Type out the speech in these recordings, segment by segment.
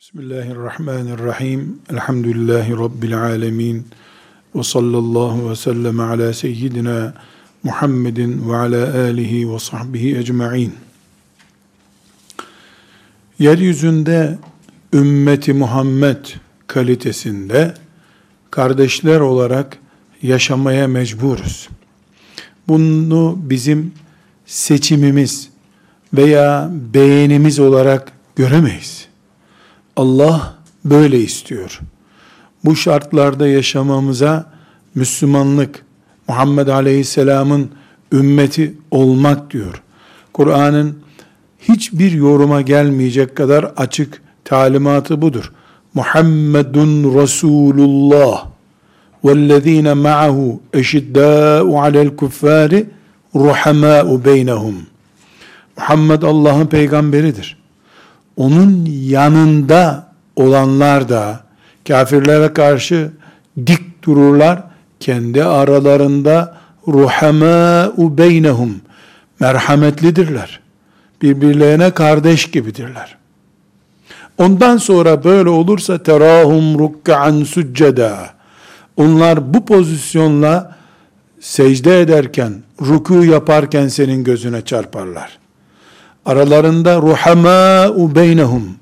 Bismillahirrahmanirrahim. Elhamdülillahi Rabbil alemin. Ve sallallahu ve sellem ala seyyidina Muhammedin ve ala alihi ve sahbihi ecma'in. Yeryüzünde ümmeti Muhammed kalitesinde kardeşler olarak yaşamaya mecburuz. Bunu bizim seçimimiz veya beğenimiz olarak göremeyiz. Allah böyle istiyor. Bu şartlarda yaşamamıza Müslümanlık, Muhammed Aleyhisselam'ın ümmeti olmak diyor. Kur'an'ın hiçbir yoruma gelmeyecek kadar açık talimatı budur. Muhammedun Resulullah vellezine ma'ahu eşiddâ'u alel kuffâri ruhamâ'u beynehum. Muhammed Allah'ın peygamberidir onun yanında olanlar da kafirlere karşı dik dururlar. Kendi aralarında ruhamâ'u beynehum merhametlidirler. Birbirlerine kardeş gibidirler. Ondan sonra böyle olursa terahum rukkan succeda. Onlar bu pozisyonla secde ederken, ruku yaparken senin gözüne çarparlar aralarında ruhamâ'u beynehum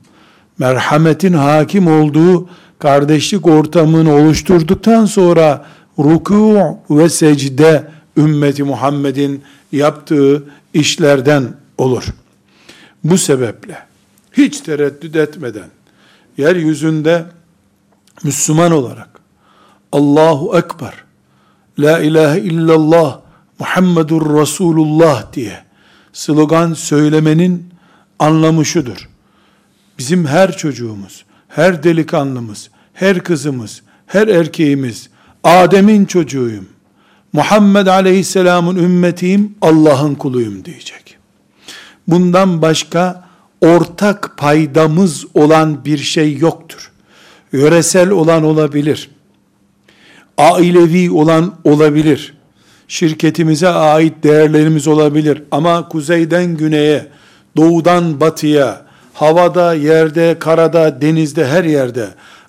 merhametin hakim olduğu kardeşlik ortamını oluşturduktan sonra ruku ve secde ümmeti Muhammed'in yaptığı işlerden olur. Bu sebeple hiç tereddüt etmeden yeryüzünde Müslüman olarak Allahu Ekber La ilahe illallah Muhammedur Resulullah diye slogan söylemenin anlamı şudur. Bizim her çocuğumuz, her delikanlımız, her kızımız, her erkeğimiz, Adem'in çocuğuyum, Muhammed Aleyhisselam'ın ümmetiyim, Allah'ın kuluyum diyecek. Bundan başka ortak paydamız olan bir şey yoktur. Yöresel olan olabilir. Ailevi olan olabilir şirketimize ait değerlerimiz olabilir. Ama kuzeyden güneye, doğudan batıya, havada, yerde, karada, denizde, her yerde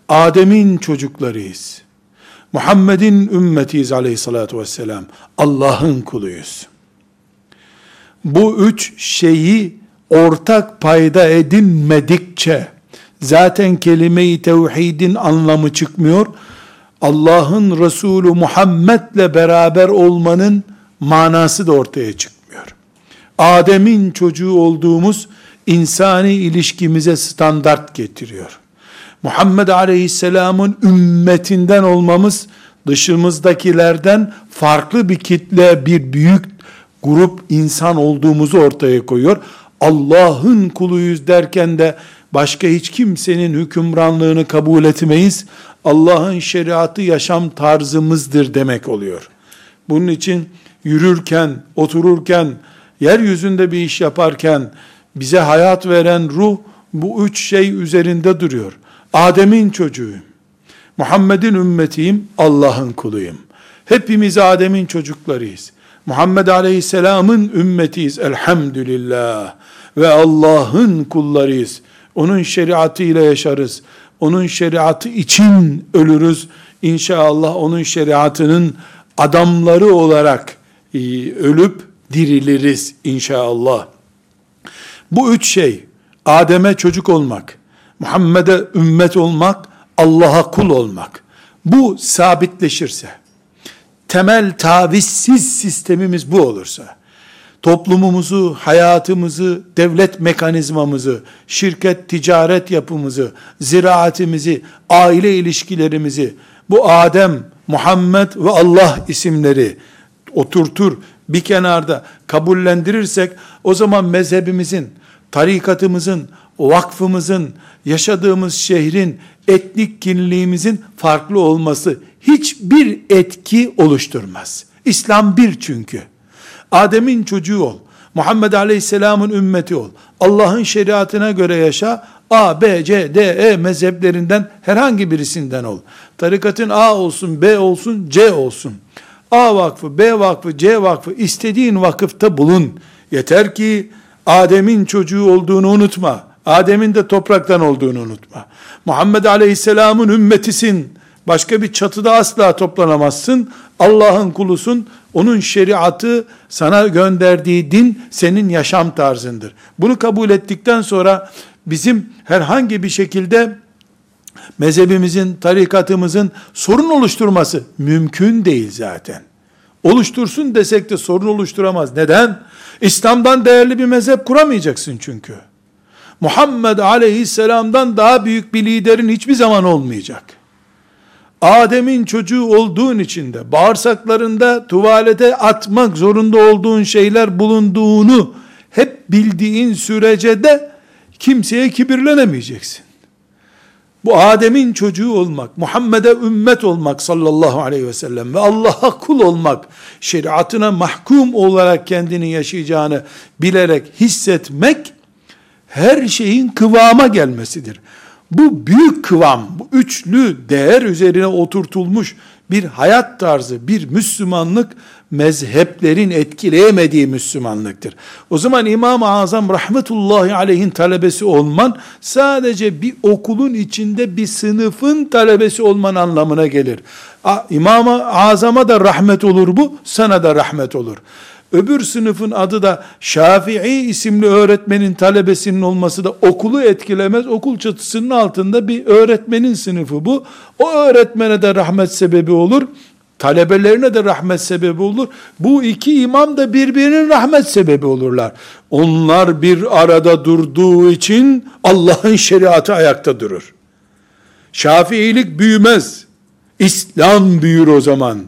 Adem'in çocuklarıyız. Muhammed'in ümmetiyiz aleyhissalatü vesselam. Allah'ın kuluyuz. Bu üç şeyi ortak payda edinmedikçe zaten kelime-i tevhidin anlamı çıkmıyor Allah'ın Resulü Muhammed'le beraber olmanın manası da ortaya çıkmıyor. Adem'in çocuğu olduğumuz insani ilişkimize standart getiriyor. Muhammed Aleyhisselam'ın ümmetinden olmamız dışımızdakilerden farklı bir kitle, bir büyük grup insan olduğumuzu ortaya koyuyor. Allah'ın kuluyuz derken de başka hiç kimsenin hükümranlığını kabul etmeyiz. Allah'ın şeriatı yaşam tarzımızdır demek oluyor. Bunun için yürürken, otururken, yeryüzünde bir iş yaparken bize hayat veren ruh bu üç şey üzerinde duruyor. Adem'in çocuğuyum. Muhammed'in ümmetiyim, Allah'ın kuluyum. Hepimiz Adem'in çocuklarıyız. Muhammed Aleyhisselam'ın ümmetiyiz elhamdülillah. Ve Allah'ın kullarıyız. Onun şeriatıyla yaşarız onun şeriatı için ölürüz. İnşallah onun şeriatının adamları olarak e, ölüp diriliriz inşallah. Bu üç şey, Adem'e çocuk olmak, Muhammed'e ümmet olmak, Allah'a kul olmak. Bu sabitleşirse, temel tavizsiz sistemimiz bu olursa, toplumumuzu, hayatımızı, devlet mekanizmamızı, şirket, ticaret yapımızı, ziraatimizi, aile ilişkilerimizi, bu Adem, Muhammed ve Allah isimleri oturtur bir kenarda kabullendirirsek, o zaman mezhebimizin, tarikatımızın, vakfımızın, yaşadığımız şehrin, etnik kimliğimizin farklı olması hiçbir etki oluşturmaz. İslam bir çünkü. Adem'in çocuğu ol. Muhammed Aleyhisselam'ın ümmeti ol. Allah'ın şeriatına göre yaşa. A, B, C, D, E mezheplerinden herhangi birisinden ol. Tarikatın A olsun, B olsun, C olsun. A vakfı, B vakfı, C vakfı istediğin vakıfta bulun. Yeter ki Adem'in çocuğu olduğunu unutma. Adem'in de topraktan olduğunu unutma. Muhammed Aleyhisselam'ın ümmetisin. Başka bir çatıda asla toplanamazsın. Allah'ın kulusun. Onun şeriatı sana gönderdiği din senin yaşam tarzındır. Bunu kabul ettikten sonra bizim herhangi bir şekilde mezhebimizin, tarikatımızın sorun oluşturması mümkün değil zaten. Oluştursun desek de sorun oluşturamaz. Neden? İslam'dan değerli bir mezhep kuramayacaksın çünkü. Muhammed aleyhisselamdan daha büyük bir liderin hiçbir zaman olmayacak. Adem'in çocuğu olduğun için de bağırsaklarında tuvalete atmak zorunda olduğun şeyler bulunduğunu hep bildiğin sürece de kimseye kibirlenemeyeceksin. Bu Adem'in çocuğu olmak, Muhammed'e ümmet olmak sallallahu aleyhi ve sellem ve Allah'a kul olmak, şeriatına mahkum olarak kendini yaşayacağını bilerek hissetmek, her şeyin kıvama gelmesidir. Bu büyük kıvam, bu üçlü değer üzerine oturtulmuş bir hayat tarzı, bir Müslümanlık mezheplerin etkileyemediği Müslümanlıktır. O zaman İmam-ı Azam rahmetullahi aleyhin talebesi olman sadece bir okulun içinde bir sınıfın talebesi olman anlamına gelir. İmam-ı Azam'a da rahmet olur bu, sana da rahmet olur. Öbür sınıfın adı da Şafii isimli öğretmenin talebesinin olması da okulu etkilemez. Okul çatısının altında bir öğretmenin sınıfı bu. O öğretmene de rahmet sebebi olur. Talebelerine de rahmet sebebi olur. Bu iki imam da birbirinin rahmet sebebi olurlar. Onlar bir arada durduğu için Allah'ın şeriatı ayakta durur. Şafiilik büyümez. İslam büyür o zaman.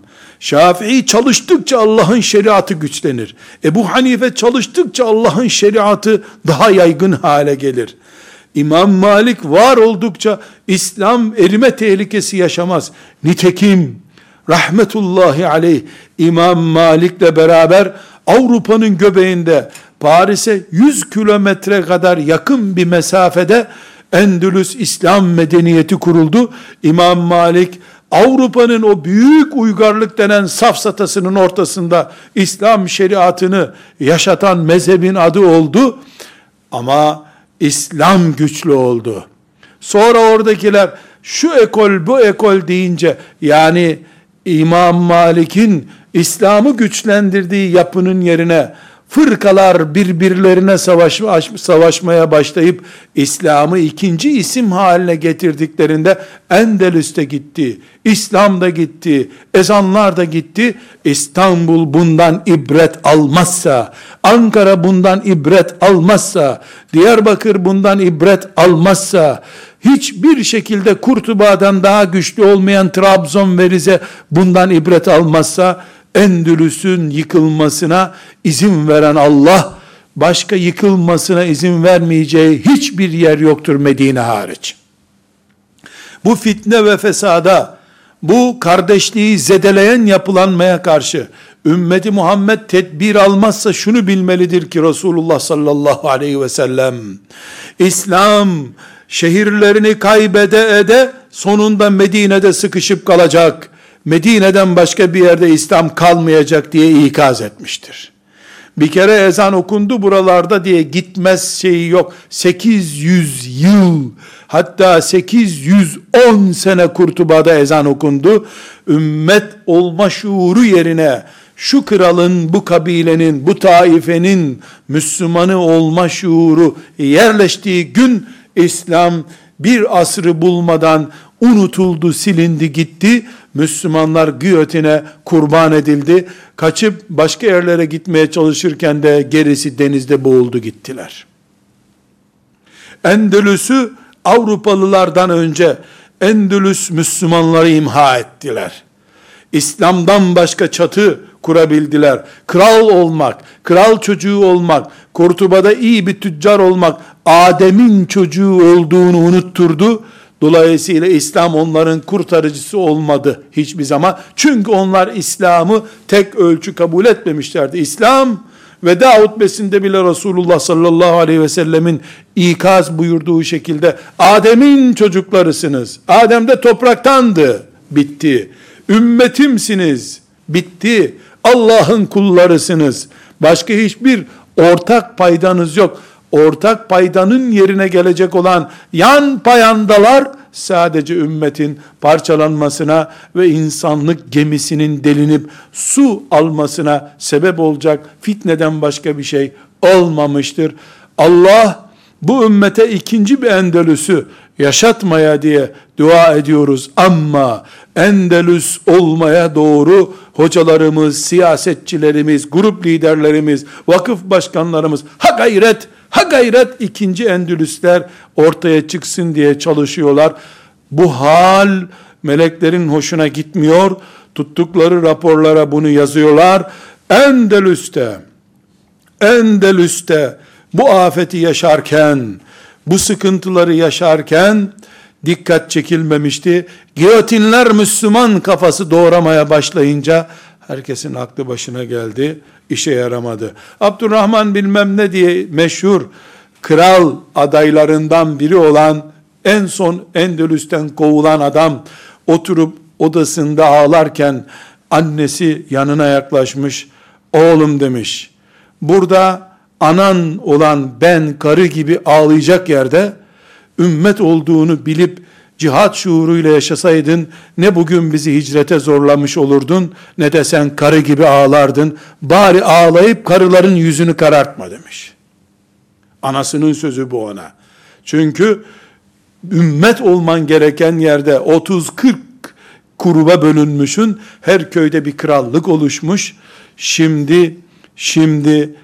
Şafii çalıştıkça Allah'ın şeriatı güçlenir. Ebu Hanife çalıştıkça Allah'ın şeriatı daha yaygın hale gelir. İmam Malik var oldukça İslam erime tehlikesi yaşamaz. Nitekim rahmetullahi aleyh İmam Malik'le beraber Avrupa'nın göbeğinde Paris'e 100 kilometre kadar yakın bir mesafede Endülüs İslam medeniyeti kuruldu. İmam Malik Avrupa'nın o büyük uygarlık denen safsatasının ortasında İslam şeriatını yaşatan mezhebin adı oldu. Ama İslam güçlü oldu. Sonra oradakiler şu ekol bu ekol deyince yani İmam Malik'in İslam'ı güçlendirdiği yapının yerine fırkalar birbirlerine savaş, savaşmaya başlayıp İslam'ı ikinci isim haline getirdiklerinde Endelüs'te gitti, İslam da gitti, ezanlar da gitti. İstanbul bundan ibret almazsa, Ankara bundan ibret almazsa, Diyarbakır bundan ibret almazsa, hiçbir şekilde Kurtuba'dan daha güçlü olmayan Trabzon ve Rize bundan ibret almazsa, Endülüs'ün yıkılmasına izin veren Allah, başka yıkılmasına izin vermeyeceği hiçbir yer yoktur Medine hariç. Bu fitne ve fesada, bu kardeşliği zedeleyen yapılanmaya karşı, ümmeti Muhammed tedbir almazsa şunu bilmelidir ki Resulullah sallallahu aleyhi ve sellem, İslam şehirlerini kaybede ede sonunda Medine'de sıkışıp kalacak. Medine'den başka bir yerde İslam kalmayacak diye ikaz etmiştir. Bir kere ezan okundu buralarda diye gitmez şeyi yok. 800 yıl hatta 810 sene Kurtuba'da ezan okundu. Ümmet olma şuuru yerine şu kralın, bu kabilenin, bu taifenin Müslümanı olma şuuru yerleştiği gün İslam bir asrı bulmadan unutuldu, silindi, gitti. Müslümanlar giyotine kurban edildi. Kaçıp başka yerlere gitmeye çalışırken de gerisi denizde boğuldu gittiler. Endülüs'ü Avrupalılardan önce Endülüs Müslümanları imha ettiler. İslam'dan başka çatı kurabildiler. Kral olmak, kral çocuğu olmak, Kurtuba'da iyi bir tüccar olmak, Adem'in çocuğu olduğunu unutturdu. Dolayısıyla İslam onların kurtarıcısı olmadı hiçbir zaman. Çünkü onlar İslam'ı tek ölçü kabul etmemişlerdi. İslam veda hutbesinde bile Resulullah sallallahu aleyhi ve sellemin ikaz buyurduğu şekilde Adem'in çocuklarısınız. Adem de topraktandı. Bitti. Ümmetimsiniz. Bitti. Allah'ın kullarısınız. Başka hiçbir ortak paydanız yok. Ortak paydanın yerine gelecek olan yan payandalar sadece ümmetin parçalanmasına ve insanlık gemisinin delinip su almasına sebep olacak fitneden başka bir şey olmamıştır. Allah bu ümmete ikinci bir Endelüs'ü yaşatmaya diye dua ediyoruz ama Endelüs olmaya doğru hocalarımız, siyasetçilerimiz, grup liderlerimiz, vakıf başkanlarımız ha gayret, ha gayret ikinci Endülüsler ortaya çıksın diye çalışıyorlar. Bu hal meleklerin hoşuna gitmiyor. Tuttukları raporlara bunu yazıyorlar. Endelüs'te, Endelüs'te bu afeti yaşarken, bu sıkıntıları yaşarken dikkat çekilmemişti. Giyotinler Müslüman kafası doğramaya başlayınca herkesin aklı başına geldi. işe yaramadı. Abdurrahman bilmem ne diye meşhur kral adaylarından biri olan en son Endülüs'ten kovulan adam oturup odasında ağlarken annesi yanına yaklaşmış. Oğlum demiş. Burada anan olan ben karı gibi ağlayacak yerde ümmet olduğunu bilip cihat şuuruyla yaşasaydın ne bugün bizi hicrete zorlamış olurdun ne de sen karı gibi ağlardın. Bari ağlayıp karıların yüzünü karartma demiş. Anasının sözü bu ona. Çünkü ümmet olman gereken yerde 30-40 kuruba bölünmüşün. Her köyde bir krallık oluşmuş. Şimdi şimdi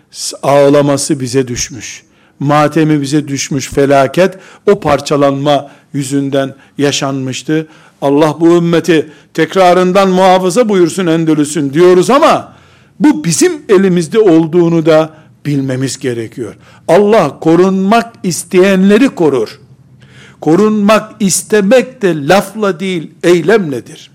ağlaması bize düşmüş. Matemi bize düşmüş felaket o parçalanma yüzünden yaşanmıştı. Allah bu ümmeti tekrarından muhafaza buyursun Endülüs'ün diyoruz ama bu bizim elimizde olduğunu da bilmemiz gerekiyor. Allah korunmak isteyenleri korur. Korunmak istemek de lafla değil eylemledir.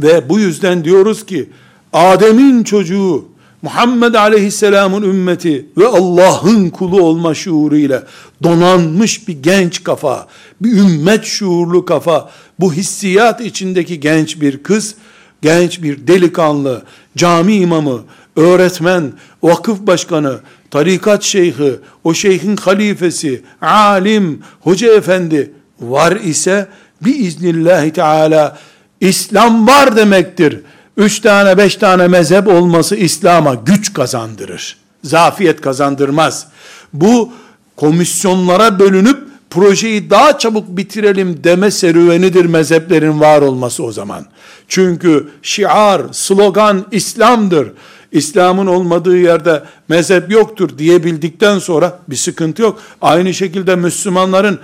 Ve bu yüzden diyoruz ki Adem'in çocuğu Muhammed Aleyhisselam'ın ümmeti ve Allah'ın kulu olma şuuruyla donanmış bir genç kafa, bir ümmet şuurlu kafa, bu hissiyat içindeki genç bir kız, genç bir delikanlı, cami imamı, öğretmen, vakıf başkanı, tarikat şeyhi, o şeyhin halifesi, alim, hoca efendi var ise biiznillahü teala İslam var demektir üç tane beş tane mezhep olması İslam'a güç kazandırır. Zafiyet kazandırmaz. Bu komisyonlara bölünüp projeyi daha çabuk bitirelim deme serüvenidir mezheplerin var olması o zaman. Çünkü şiar, slogan İslam'dır. İslam'ın olmadığı yerde mezhep yoktur diyebildikten sonra bir sıkıntı yok. Aynı şekilde Müslümanların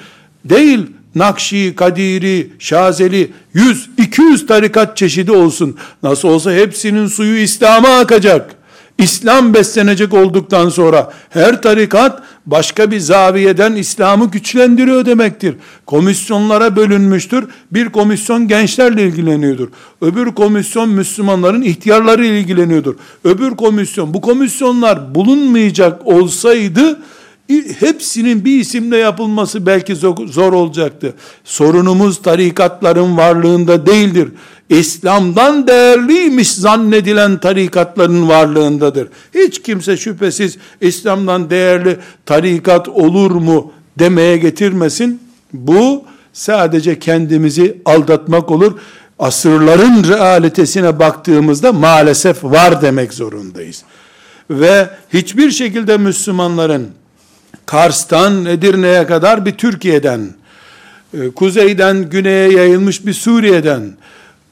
değil Nakşi, Kadiri, Şazeli 100, 200 tarikat çeşidi olsun. Nasıl olsa hepsinin suyu İslam'a akacak. İslam beslenecek olduktan sonra her tarikat başka bir zaviyeden İslam'ı güçlendiriyor demektir. Komisyonlara bölünmüştür. Bir komisyon gençlerle ilgileniyordur. Öbür komisyon Müslümanların ihtiyarları ilgileniyordur. Öbür komisyon bu komisyonlar bulunmayacak olsaydı hepsinin bir isimle yapılması belki zor olacaktı. Sorunumuz tarikatların varlığında değildir. İslam'dan değerliymiş zannedilen tarikatların varlığındadır. Hiç kimse şüphesiz İslam'dan değerli tarikat olur mu demeye getirmesin. Bu sadece kendimizi aldatmak olur. Asırların realitesine baktığımızda maalesef var demek zorundayız. Ve hiçbir şekilde Müslümanların Kars'tan Edirne'ye kadar bir Türkiye'den, e, kuzeyden güneye yayılmış bir Suriye'den,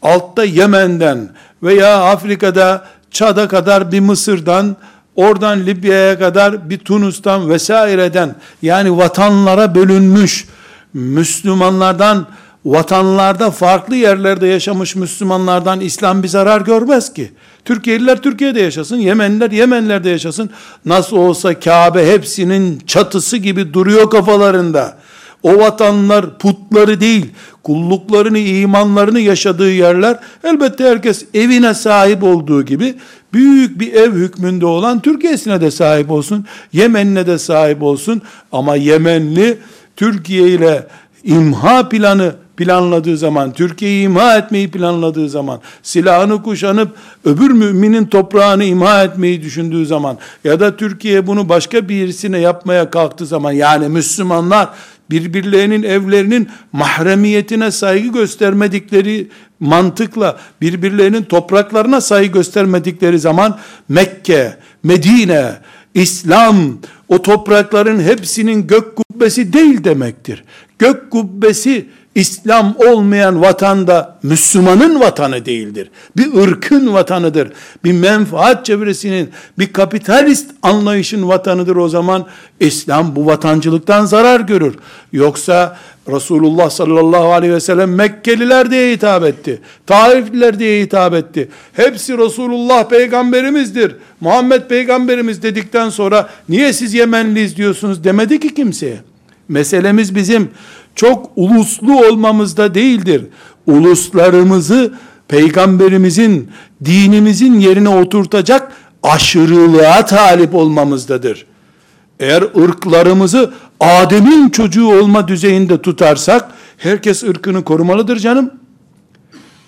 altta Yemen'den veya Afrika'da Çad'a kadar bir Mısır'dan, oradan Libya'ya kadar bir Tunus'tan vesaireden yani vatanlara bölünmüş Müslümanlardan vatanlarda farklı yerlerde yaşamış Müslümanlardan İslam bir zarar görmez ki. Türkiye'liler Türkiye'de yaşasın, Yemenliler Yemenlerde yaşasın. Nasıl olsa Kabe hepsinin çatısı gibi duruyor kafalarında. O vatanlar putları değil, kulluklarını, imanlarını yaşadığı yerler, elbette herkes evine sahip olduğu gibi, büyük bir ev hükmünde olan Türkiye'sine de sahip olsun, Yemen'ine de sahip olsun, ama Yemenli, Türkiye ile imha planı planladığı zaman, Türkiye'yi imha etmeyi planladığı zaman, silahını kuşanıp öbür müminin toprağını imha etmeyi düşündüğü zaman ya da Türkiye bunu başka birisine yapmaya kalktığı zaman yani Müslümanlar birbirlerinin evlerinin mahremiyetine saygı göstermedikleri mantıkla birbirlerinin topraklarına saygı göstermedikleri zaman Mekke, Medine, İslam o toprakların hepsinin gök kubbesi değil demektir. Gök kubbesi İslam olmayan vatanda Müslümanın vatanı değildir. Bir ırkın vatanıdır. Bir menfaat çevresinin, bir kapitalist anlayışın vatanıdır o zaman. İslam bu vatancılıktan zarar görür. Yoksa Resulullah sallallahu aleyhi ve sellem Mekkeliler diye hitap etti. Taifliler diye hitap etti. Hepsi Resulullah peygamberimizdir. Muhammed peygamberimiz dedikten sonra niye siz Yemenliyiz diyorsunuz demedi ki kimseye. Meselemiz bizim çok uluslu olmamızda değildir. Uluslarımızı peygamberimizin, dinimizin yerine oturtacak aşırılığa talip olmamızdadır. Eğer ırklarımızı Adem'in çocuğu olma düzeyinde tutarsak, herkes ırkını korumalıdır canım.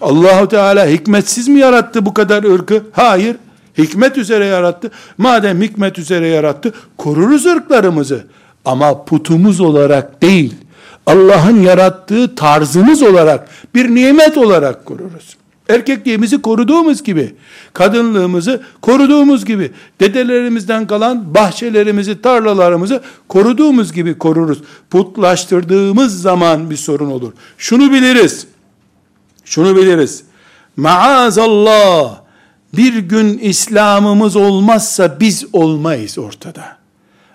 Allahu Teala hikmetsiz mi yarattı bu kadar ırkı? Hayır. Hikmet üzere yarattı. Madem hikmet üzere yarattı, koruruz ırklarımızı. Ama putumuz olarak değil, Allah'ın yarattığı tarzımız olarak, bir nimet olarak koruruz. Erkekliğimizi koruduğumuz gibi, kadınlığımızı koruduğumuz gibi, dedelerimizden kalan bahçelerimizi, tarlalarımızı koruduğumuz gibi koruruz. Putlaştırdığımız zaman bir sorun olur. Şunu biliriz, şunu biliriz. Maazallah, bir gün İslam'ımız olmazsa biz olmayız ortada.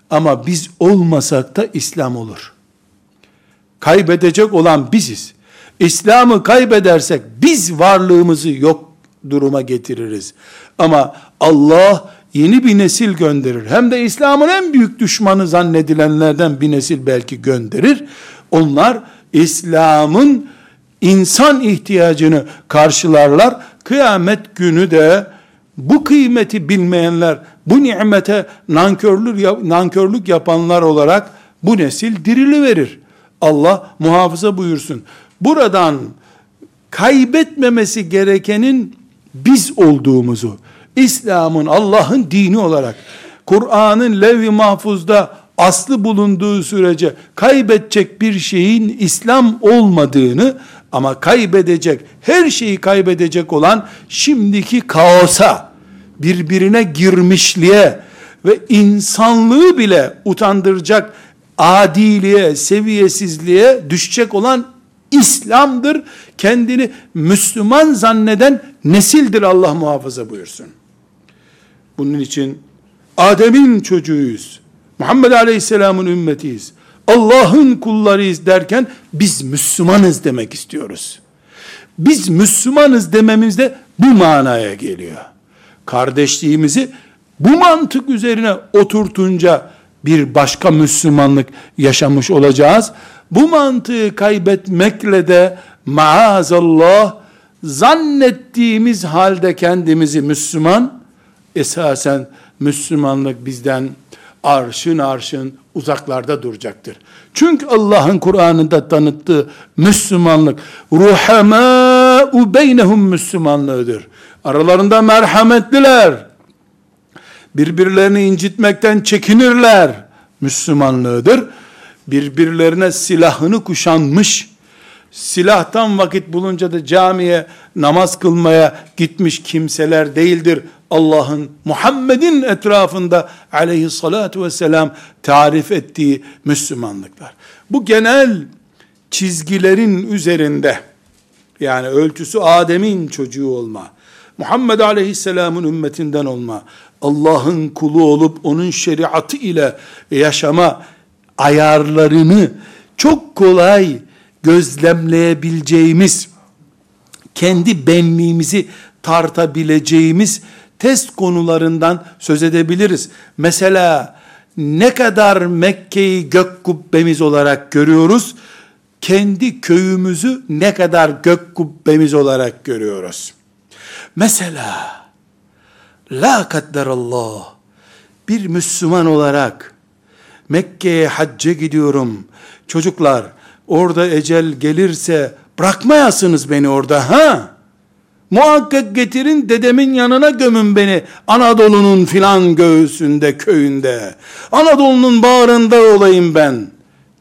Ama biz olmasak da İslam olur. Kaybedecek olan biziz. İslam'ı kaybedersek biz varlığımızı yok duruma getiririz. Ama Allah yeni bir nesil gönderir. Hem de İslam'ın en büyük düşmanı zannedilenlerden bir nesil belki gönderir. Onlar İslam'ın insan ihtiyacını karşılarlar. Kıyamet günü de bu kıymeti bilmeyenler, bu nimete nankörlük, nankörlük yapanlar olarak bu nesil dirili verir. Allah muhafaza buyursun. Buradan kaybetmemesi gerekenin biz olduğumuzu, İslam'ın Allah'ın dini olarak, Kur'an'ın levh-i mahfuzda aslı bulunduğu sürece kaybedecek bir şeyin İslam olmadığını ama kaybedecek, her şeyi kaybedecek olan şimdiki kaosa, birbirine girmişliğe ve insanlığı bile utandıracak adiliğe, seviyesizliğe düşecek olan İslam'dır. Kendini Müslüman zanneden nesildir Allah muhafaza buyursun. Bunun için Adem'in çocuğuyuz. Muhammed Aleyhisselam'ın ümmetiyiz. Allah'ın kullarıyız derken biz Müslümanız demek istiyoruz. Biz Müslümanız dememizde bu manaya geliyor. Kardeşliğimizi bu mantık üzerine oturtunca bir başka Müslümanlık yaşamış olacağız. Bu mantığı kaybetmekle de maazallah zannettiğimiz halde kendimizi Müslüman esasen Müslümanlık bizden arşın arşın uzaklarda duracaktır. Çünkü Allah'ın Kur'an'ında tanıttığı Müslümanlık ruhamâ'u beynehum Müslümanlığıdır. Aralarında merhametliler, birbirlerini incitmekten çekinirler Müslümanlığıdır. Birbirlerine silahını kuşanmış, silahtan vakit bulunca da camiye namaz kılmaya gitmiş kimseler değildir. Allah'ın Muhammed'in etrafında aleyhissalatu vesselam tarif ettiği Müslümanlıklar. Bu genel çizgilerin üzerinde yani ölçüsü Adem'in çocuğu olma, Muhammed Aleyhisselam'ın ümmetinden olma, Allah'ın kulu olup onun şeriatı ile yaşama ayarlarını çok kolay gözlemleyebileceğimiz, kendi benliğimizi tartabileceğimiz test konularından söz edebiliriz. Mesela ne kadar Mekke'yi gök kubbemiz olarak görüyoruz, kendi köyümüzü ne kadar gök kubbemiz olarak görüyoruz. Mesela la kadderallah bir Müslüman olarak Mekke'ye hacca gidiyorum. Çocuklar orada ecel gelirse Bırakmayasınız beni orada ha. Muhakkak getirin dedemin yanına gömün beni. Anadolu'nun filan göğsünde, köyünde. Anadolu'nun bağrında olayım ben.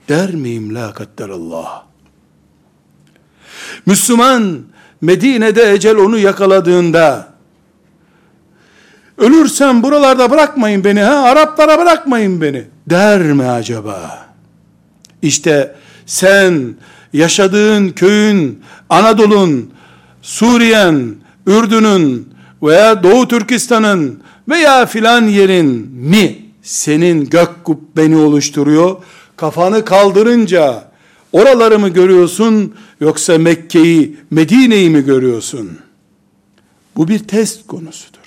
Der miyim la Allah. Müslüman Medine'de ecel onu yakaladığında ölürsem buralarda bırakmayın beni ha Araplara bırakmayın beni der mi acaba? İşte sen yaşadığın köyün, Anadolu'nun, Suriye'nin, Ürdün'ün veya Doğu Türkistan'ın veya filan yerin mi senin gök kubbeni oluşturuyor? Kafanı kaldırınca oraları mı görüyorsun yoksa Mekke'yi, Medine'yi mi görüyorsun? Bu bir test konusudur.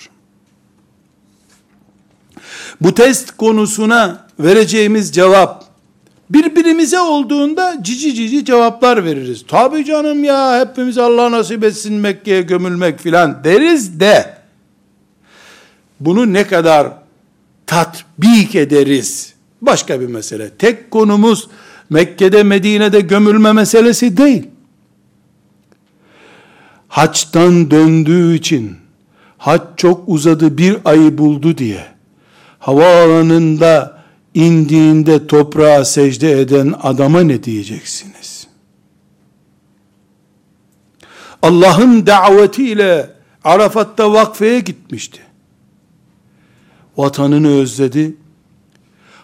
Bu test konusuna vereceğimiz cevap birbirimize olduğunda cici cici cevaplar veririz. Tabi canım ya hepimiz Allah nasip etsin Mekke'ye gömülmek filan deriz de bunu ne kadar tatbik ederiz başka bir mesele. Tek konumuz Mekke'de Medine'de gömülme meselesi değil. Haçtan döndüğü için haç çok uzadı bir ayı buldu diye havaalanında indiğinde toprağa secde eden adama ne diyeceksiniz? Allah'ın davetiyle Arafat'ta vakfeye gitmişti. Vatanını özledi.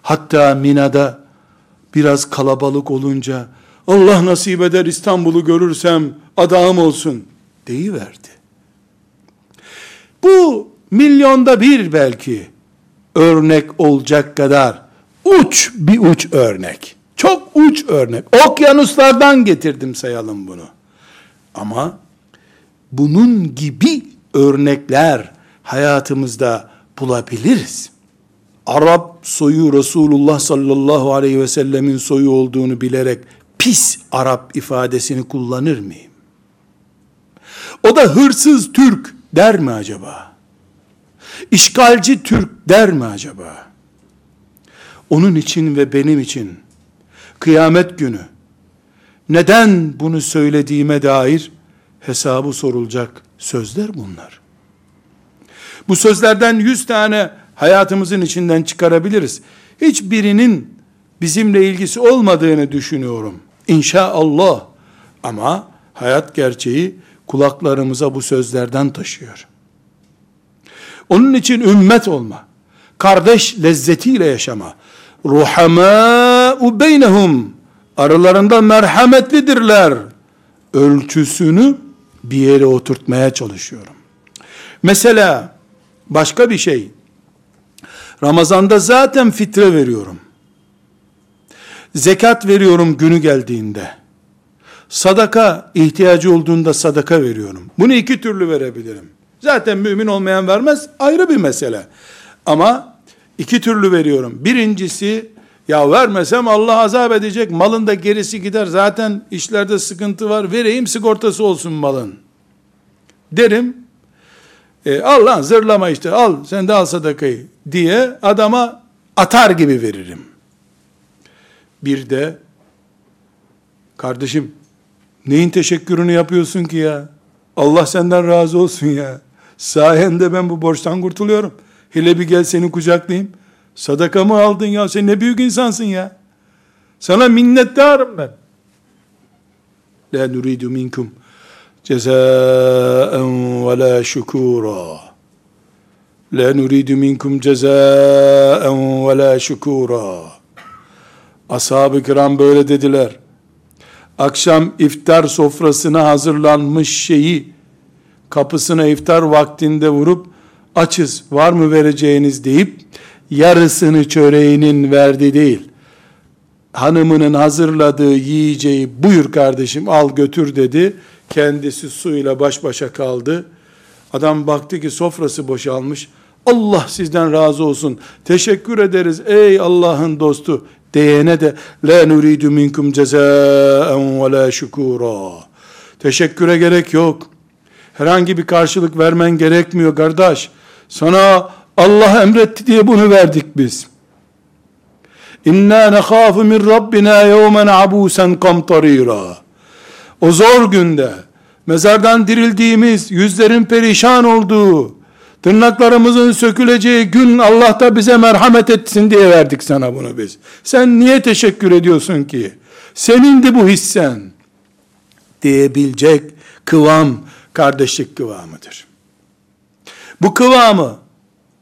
Hatta Mina'da biraz kalabalık olunca Allah nasip eder İstanbul'u görürsem adağım olsun deyiverdi. Bu milyonda bir belki örnek olacak kadar uç bir uç örnek. Çok uç örnek. Okyanuslardan getirdim sayalım bunu. Ama bunun gibi örnekler hayatımızda bulabiliriz. Arap soyu Resulullah sallallahu aleyhi ve sellemin soyu olduğunu bilerek pis Arap ifadesini kullanır mıyım? O da hırsız Türk der mi acaba? İşgalci Türk der mi acaba? onun için ve benim için kıyamet günü neden bunu söylediğime dair hesabı sorulacak sözler bunlar. Bu sözlerden yüz tane hayatımızın içinden çıkarabiliriz. Hiçbirinin bizimle ilgisi olmadığını düşünüyorum. İnşallah. Ama hayat gerçeği kulaklarımıza bu sözlerden taşıyor. Onun için ümmet olma, kardeş lezzetiyle yaşama, ruhamâ'u beynehum aralarında merhametlidirler ölçüsünü bir yere oturtmaya çalışıyorum. Mesela başka bir şey Ramazanda zaten fitre veriyorum. Zekat veriyorum günü geldiğinde. Sadaka ihtiyacı olduğunda sadaka veriyorum. Bunu iki türlü verebilirim. Zaten mümin olmayan vermez ayrı bir mesele. Ama İki türlü veriyorum. Birincisi, ya vermesem Allah azap edecek, malın da gerisi gider, zaten işlerde sıkıntı var, vereyim sigortası olsun malın. Derim, e, al lan zırlama işte, al sen de al sadakayı diye adama atar gibi veririm. Bir de, kardeşim, neyin teşekkürünü yapıyorsun ki ya? Allah senden razı olsun ya. Sayende ben bu borçtan kurtuluyorum.'' Hele bir gel seni kucaklayayım. Sadaka mı aldın ya? Sen ne büyük insansın ya. Sana minnettarım ben. La nuridu minkum cezaen ve la şükura. La nuridu minkum cezaen ve la şükura. Ashab-ı kiram böyle dediler. Akşam iftar sofrasına hazırlanmış şeyi kapısına iftar vaktinde vurup açız var mı vereceğiniz deyip yarısını çöreğinin verdi değil. Hanımının hazırladığı yiyeceği buyur kardeşim al götür dedi. Kendisi suyla baş başa kaldı. Adam baktı ki sofrası boşalmış. Allah sizden razı olsun. Teşekkür ederiz ey Allah'ın dostu diyene de la nuridu minkum cezaen ve la şükura. Teşekküre gerek yok. Herhangi bir karşılık vermen gerekmiyor kardeş. Sana Allah emretti diye bunu verdik biz. İnna nekhafu min Rabbina yevmen abusen kamtarira. o zor günde, mezardan dirildiğimiz, yüzlerin perişan olduğu, tırnaklarımızın söküleceği gün Allah da bize merhamet etsin diye verdik sana bunu biz. Sen niye teşekkür ediyorsun ki? Senindi bu hissen diyebilecek kıvam kardeşlik kıvamıdır. Bu kıvamı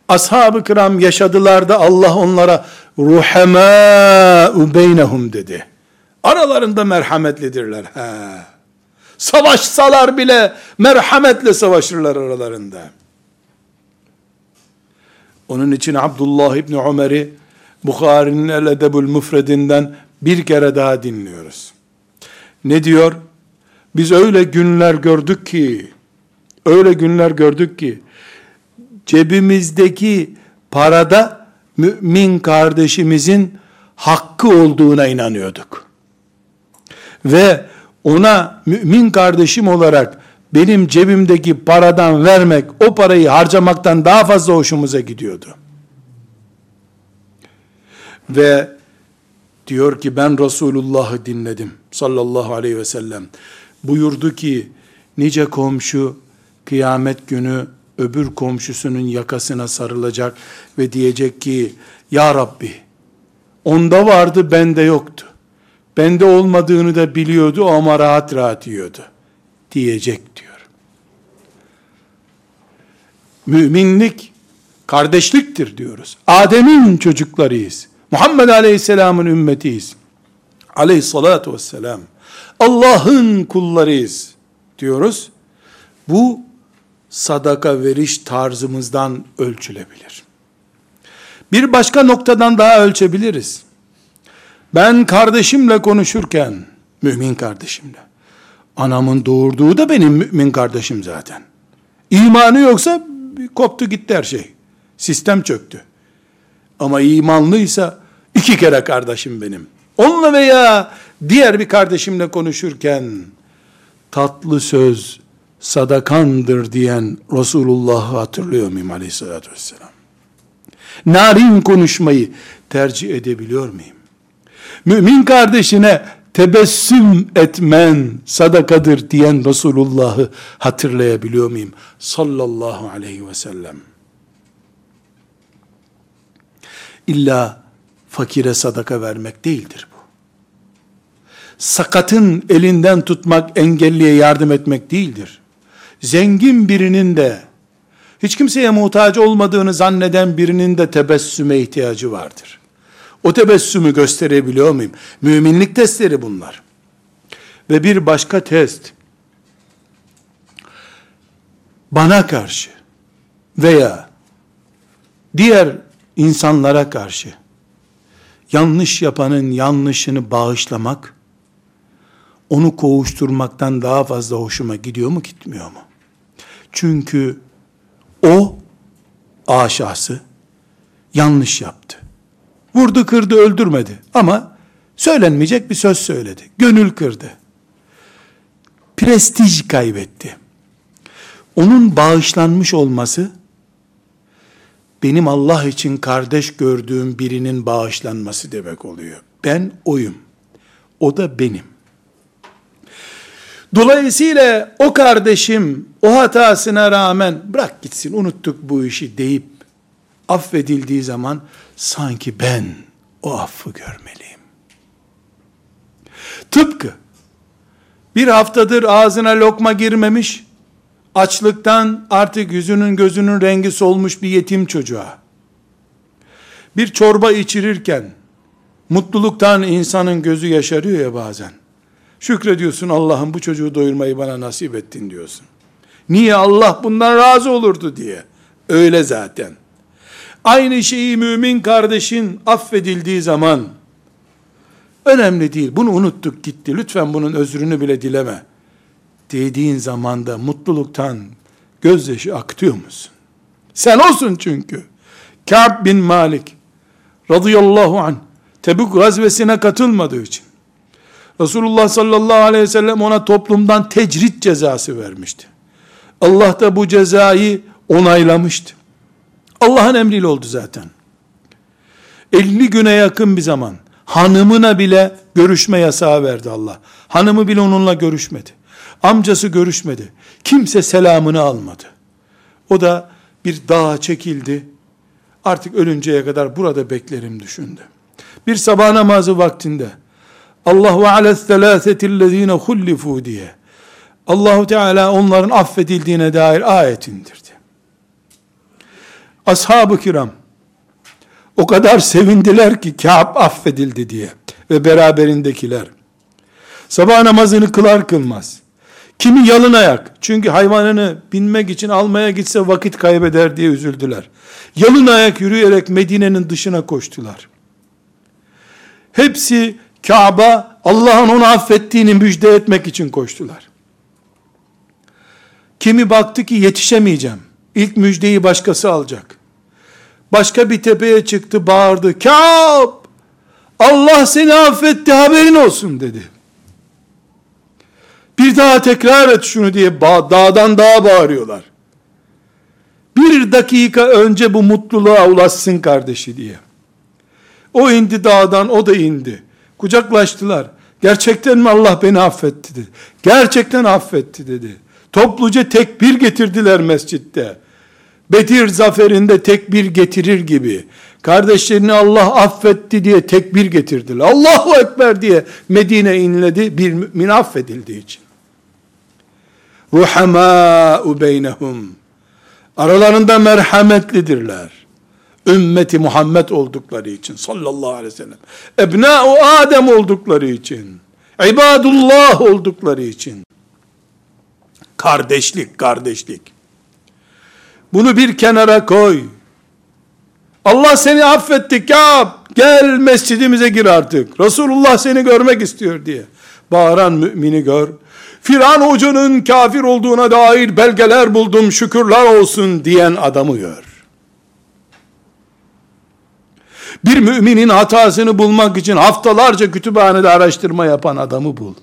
ashab-ı kiram yaşadılar da Allah onlara ruhemâ beynehum dedi. Aralarında merhametlidirler. He. Savaşsalar bile merhametle savaşırlar aralarında. Onun için Abdullah İbni Ömer'i Bukhari'nin El Edebül Müfredinden bir kere daha dinliyoruz. Ne diyor? Biz öyle günler gördük ki, öyle günler gördük ki, cebimizdeki parada mümin kardeşimizin hakkı olduğuna inanıyorduk. Ve ona mümin kardeşim olarak benim cebimdeki paradan vermek, o parayı harcamaktan daha fazla hoşumuza gidiyordu. Ve diyor ki ben Resulullah'ı dinledim sallallahu aleyhi ve sellem. Buyurdu ki nice komşu kıyamet günü öbür komşusunun yakasına sarılacak ve diyecek ki Ya Rabbi onda vardı bende yoktu. Bende olmadığını da biliyordu ama rahat rahat yiyordu. Diyecek diyor. Müminlik kardeşliktir diyoruz. Adem'in çocuklarıyız. Muhammed Aleyhisselam'ın ümmetiyiz. Aleyhissalatu vesselam. Allah'ın kullarıyız diyoruz. Bu sadaka veriş tarzımızdan ölçülebilir. Bir başka noktadan daha ölçebiliriz. Ben kardeşimle konuşurken, mümin kardeşimle, anamın doğurduğu da benim mümin kardeşim zaten. İmanı yoksa koptu gitti her şey. Sistem çöktü. Ama imanlıysa iki kere kardeşim benim. Onunla veya diğer bir kardeşimle konuşurken tatlı söz sadakandır diyen Resulullah'ı hatırlıyor muyum aleyhissalatü vesselam? Narin konuşmayı tercih edebiliyor muyum? Mümin kardeşine tebessüm etmen sadakadır diyen Resulullah'ı hatırlayabiliyor muyum? Sallallahu aleyhi ve sellem. İlla fakire sadaka vermek değildir bu. Sakatın elinden tutmak, engelliye yardım etmek değildir. Zengin birinin de, hiç kimseye muhtaç olmadığını zanneden birinin de tebessüme ihtiyacı vardır. O tebessümü gösterebiliyor muyum? Müminlik testleri bunlar. Ve bir başka test, bana karşı veya diğer insanlara karşı yanlış yapanın yanlışını bağışlamak, onu kovuşturmaktan daha fazla hoşuma gidiyor mu gitmiyor mu? Çünkü o A yanlış yaptı. Vurdu kırdı öldürmedi ama söylenmeyecek bir söz söyledi. Gönül kırdı. Prestij kaybetti. Onun bağışlanmış olması benim Allah için kardeş gördüğüm birinin bağışlanması demek oluyor. Ben oyum. O da benim. Dolayısıyla o kardeşim o hatasına rağmen bırak gitsin unuttuk bu işi deyip affedildiği zaman sanki ben o affı görmeliyim. Tıpkı bir haftadır ağzına lokma girmemiş, açlıktan artık yüzünün gözünün rengi solmuş bir yetim çocuğa, bir çorba içirirken, mutluluktan insanın gözü yaşarıyor ya bazen. Şükrediyorsun Allah'ım bu çocuğu doyurmayı bana nasip ettin diyorsun. Niye Allah bundan razı olurdu diye. Öyle zaten. Aynı şeyi mümin kardeşin affedildiği zaman önemli değil. Bunu unuttuk gitti. Lütfen bunun özrünü bile dileme. Dediğin zamanda mutluluktan gözyaşı akıtıyor musun? Sen olsun çünkü. Ka'b bin Malik radıyallahu anh Tebük gazvesine katılmadığı için Resulullah sallallahu aleyhi ve sellem ona toplumdan tecrit cezası vermişti. Allah da bu cezayı onaylamıştı. Allah'ın emriyle oldu zaten. 50 güne yakın bir zaman Hanımına bile görüşme yasağı verdi Allah. Hanımı bile onunla görüşmedi. Amcası görüşmedi. Kimse selamını almadı. O da bir dağa çekildi. Artık ölünceye kadar burada beklerim düşündü. Bir sabah namazı vaktinde Allah ve ales selâsetillezîne hullifû diye Allahu Teala onların affedildiğine dair ayet indirdi. Ashab-ı kiram o kadar sevindiler ki Kâb affedildi diye ve beraberindekiler. Sabah namazını kılar kılmaz. Kimi yalın ayak. Çünkü hayvanını binmek için almaya gitse vakit kaybeder diye üzüldüler. Yalın ayak yürüyerek Medine'nin dışına koştular. Hepsi Kabe Allah'ın onu affettiğini müjde etmek için koştular. Kimi baktı ki yetişemeyeceğim. İlk müjdeyi başkası alacak. Başka bir tepeye çıktı bağırdı. Kâb! Allah seni affetti haberin olsun dedi. Bir daha tekrar et şunu diye dağdan dağa bağırıyorlar. Bir dakika önce bu mutluluğa ulaşsın kardeşi diye. O indi dağdan, o da indi. Kucaklaştılar. Gerçekten mi Allah beni affetti dedi. Gerçekten affetti dedi. Topluca tekbir getirdiler mescitte. Bedir zaferinde tekbir getirir gibi. Kardeşlerini Allah affetti diye tekbir getirdiler. Allahu Ekber diye Medine inledi bir mümin affedildiği için. Ruhamâ'u beynehum. Aralarında merhametlidirler. Ümmeti Muhammed oldukları için sallallahu aleyhi ve sellem. Ebnâ'u Adem oldukları için. İbadullah oldukları için. Kardeşlik, kardeşlik. Bunu bir kenara koy. Allah seni affetti Kâb. Gel mescidimize gir artık. Resulullah seni görmek istiyor diye. Bağıran mümini gör. Firan hocanın kafir olduğuna dair belgeler buldum şükürler olsun diyen adamı gör. Bir müminin hatasını bulmak için haftalarca kütüphanede araştırma yapan adamı bul.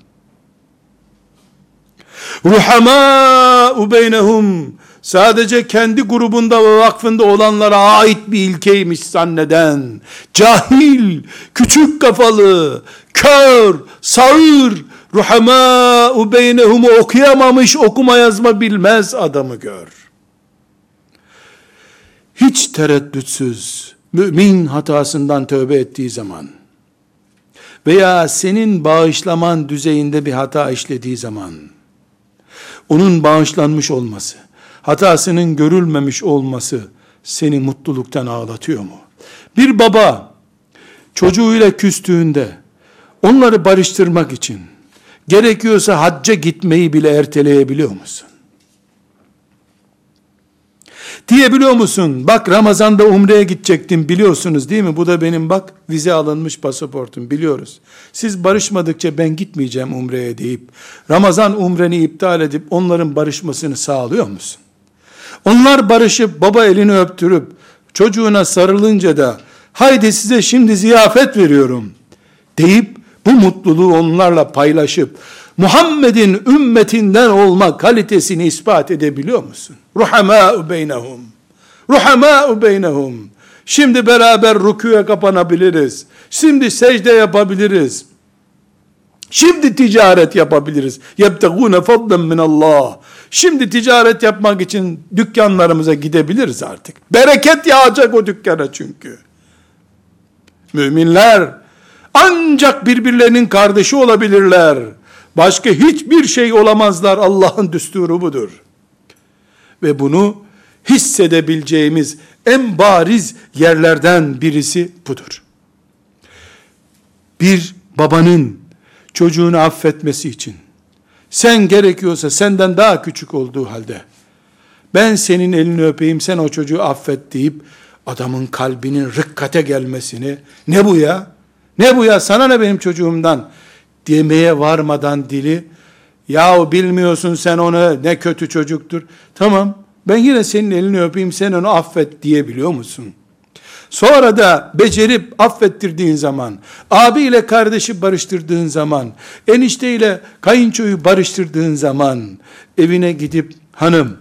Ruhamâ'u beynehum sadece kendi grubunda ve vakfında olanlara ait bir ilkeymiş zanneden, cahil, küçük kafalı, kör, sağır, ruhamâ'u beynehumu okuyamamış, okuma yazma bilmez adamı gör. Hiç tereddütsüz, mümin hatasından tövbe ettiği zaman, veya senin bağışlaman düzeyinde bir hata işlediği zaman, onun bağışlanmış olması, hatasının görülmemiş olması seni mutluluktan ağlatıyor mu? Bir baba çocuğuyla küstüğünde onları barıştırmak için gerekiyorsa hacca gitmeyi bile erteleyebiliyor musun? Diyebiliyor musun? Bak Ramazan'da umreye gidecektim biliyorsunuz değil mi? Bu da benim bak vize alınmış pasaportum biliyoruz. Siz barışmadıkça ben gitmeyeceğim umreye deyip Ramazan umreni iptal edip onların barışmasını sağlıyor musun? Onlar barışıp baba elini öptürüp çocuğuna sarılınca da haydi size şimdi ziyafet veriyorum deyip bu mutluluğu onlarla paylaşıp Muhammed'in ümmetinden olma kalitesini ispat edebiliyor musun? Ruhamâ'u beynehum. Ruhamâ'u beynehum. Şimdi beraber rüküye kapanabiliriz. Şimdi secde yapabiliriz. Şimdi ticaret yapabiliriz. Yebtegûne fadlen min Allah. Şimdi ticaret yapmak için dükkanlarımıza gidebiliriz artık. Bereket yağacak o dükkana çünkü. Müminler ancak birbirlerinin kardeşi olabilirler. Başka hiçbir şey olamazlar. Allah'ın düsturu budur. Ve bunu hissedebileceğimiz en bariz yerlerden birisi budur. Bir babanın çocuğunu affetmesi için sen gerekiyorsa senden daha küçük olduğu halde ben senin elini öpeyim sen o çocuğu affet deyip adamın kalbinin rıkkate gelmesini ne bu ya? Ne bu ya? Sana ne benim çocuğumdan? demeye varmadan dili yahu bilmiyorsun sen onu ne kötü çocuktur. Tamam ben yine senin elini öpeyim sen onu affet diyebiliyor musun? Sonra da becerip affettirdiğin zaman, abi ile kardeşi barıştırdığın zaman, enişte ile kayınçoyu barıştırdığın zaman, evine gidip hanım,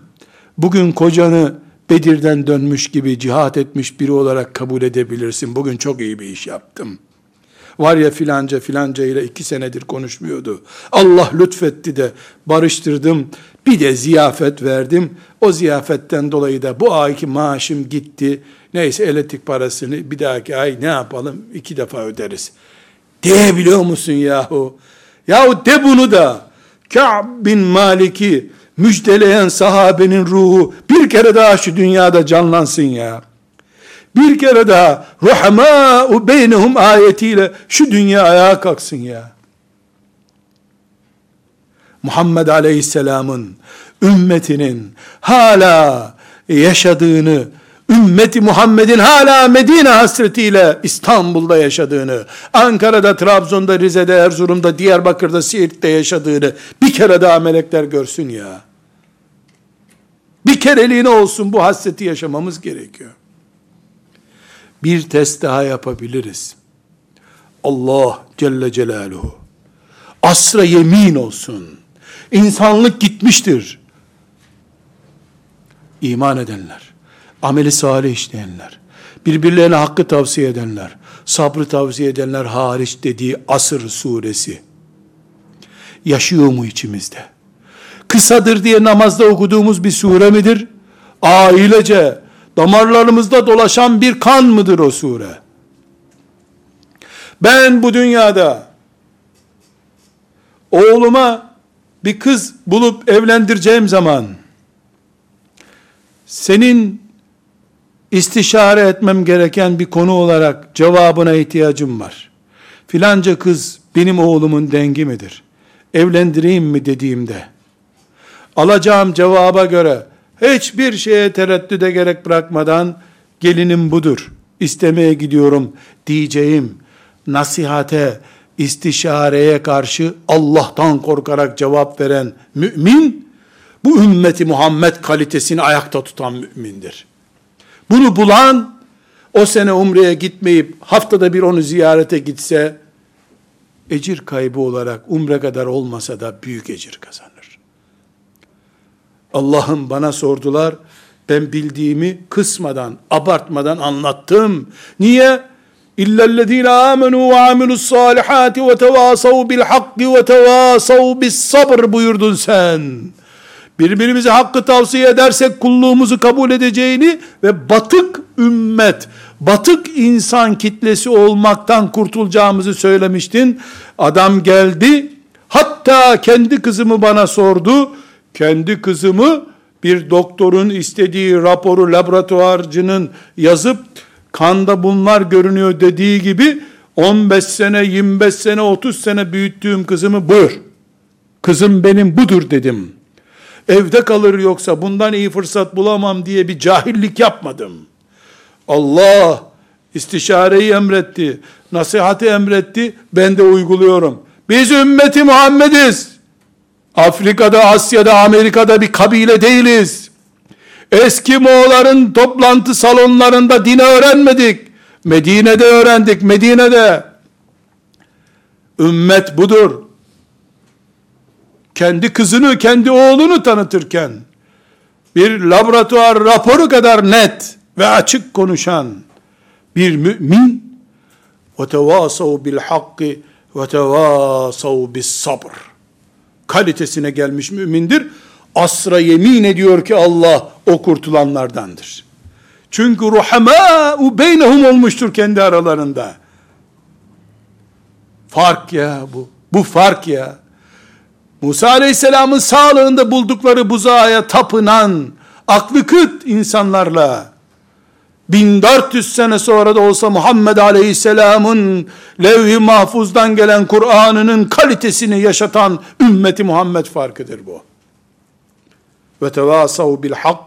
bugün kocanı Bedir'den dönmüş gibi cihat etmiş biri olarak kabul edebilirsin. Bugün çok iyi bir iş yaptım. Var ya filanca filanca ile iki senedir konuşmuyordu. Allah lütfetti de barıştırdım. Bir de ziyafet verdim. O ziyafetten dolayı da bu ayki maaşım gitti. Neyse elektrik parasını bir dahaki ay ne yapalım? iki defa öderiz. Diyebiliyor musun yahu? Yahu de bunu da. Ka'b bin Malik'i müjdeleyen sahabenin ruhu bir kere daha şu dünyada canlansın ya. Bir kere daha ruhamâ'u beynehum ayetiyle şu dünya ayağa kalksın ya. Muhammed Aleyhisselam'ın ümmetinin hala yaşadığını, ümmeti Muhammed'in hala Medine hasretiyle İstanbul'da yaşadığını, Ankara'da, Trabzon'da, Rize'de, Erzurum'da, Diyarbakır'da, Siirt'te yaşadığını bir kere daha melekler görsün ya. Bir kereliğine olsun bu hasreti yaşamamız gerekiyor. Bir test daha yapabiliriz. Allah Celle Celaluhu asra yemin olsun. İnsanlık gitmiştir. İman edenler, ameli salih işleyenler, birbirlerine hakkı tavsiye edenler, sabrı tavsiye edenler hariç dediği Asır suresi yaşıyor mu içimizde? Kısadır diye namazda okuduğumuz bir sure midir? Ailece, damarlarımızda dolaşan bir kan mıdır o sure? Ben bu dünyada oğluma bir kız bulup evlendireceğim zaman senin istişare etmem gereken bir konu olarak cevabına ihtiyacım var. Filanca kız benim oğlumun dengi midir? Evlendireyim mi dediğimde alacağım cevaba göre hiçbir şeye tereddüde gerek bırakmadan gelinim budur, istemeye gidiyorum diyeceğim nasihate, istişareye karşı Allah'tan korkarak cevap veren mümin, bu ümmeti Muhammed kalitesini ayakta tutan mümindir. Bunu bulan, o sene umreye gitmeyip haftada bir onu ziyarete gitse, ecir kaybı olarak umre kadar olmasa da büyük ecir kazanır. Allah'ım bana sordular, ben bildiğimi kısmadan, abartmadan anlattım. Niye? İllellezine amenu ve amilus salihati ve tevasav bil hakki ve tevasav bis sabr buyurdun sen. Birbirimize hakkı tavsiye edersek kulluğumuzu kabul edeceğini ve batık ümmet, batık insan kitlesi olmaktan kurtulacağımızı söylemiştin. Adam geldi, hatta kendi kızımı bana sordu. Kendi kızımı bir doktorun istediği raporu laboratuvarcının yazıp kanda bunlar görünüyor dediği gibi 15 sene, 25 sene, 30 sene büyüttüğüm kızımı buyur. Kızım benim budur dedim. Evde kalır yoksa bundan iyi fırsat bulamam diye bir cahillik yapmadım. Allah istişareyi emretti, nasihati emretti, ben de uyguluyorum. Biz ümmeti Muhammediz. Afrika'da, Asya'da, Amerika'da bir kabile değiliz. Eski Moğolların toplantı salonlarında dini öğrenmedik. Medine'de öğrendik, Medine'de. Ümmet budur. Kendi kızını, kendi oğlunu tanıtırken, bir laboratuvar raporu kadar net ve açık konuşan bir mümin, وَتَوَاسَوْا بِالْحَقِّ وَتَوَاسَوْا بِالصَّبْرِ kalitesine gelmiş mümindir. Asra yemin ediyor ki Allah o kurtulanlardandır. Çünkü ruhamâ'u beynehum olmuştur kendi aralarında. Fark ya bu. Bu fark ya. Musa Aleyhisselam'ın sağlığında buldukları buzağa tapınan, aklı kıt insanlarla, 1400 sene sonra da olsa Muhammed Aleyhisselam'ın levh-i mahfuzdan gelen Kur'an'ının kalitesini yaşatan ümmeti Muhammed farkıdır bu. Ve tevasav bil hak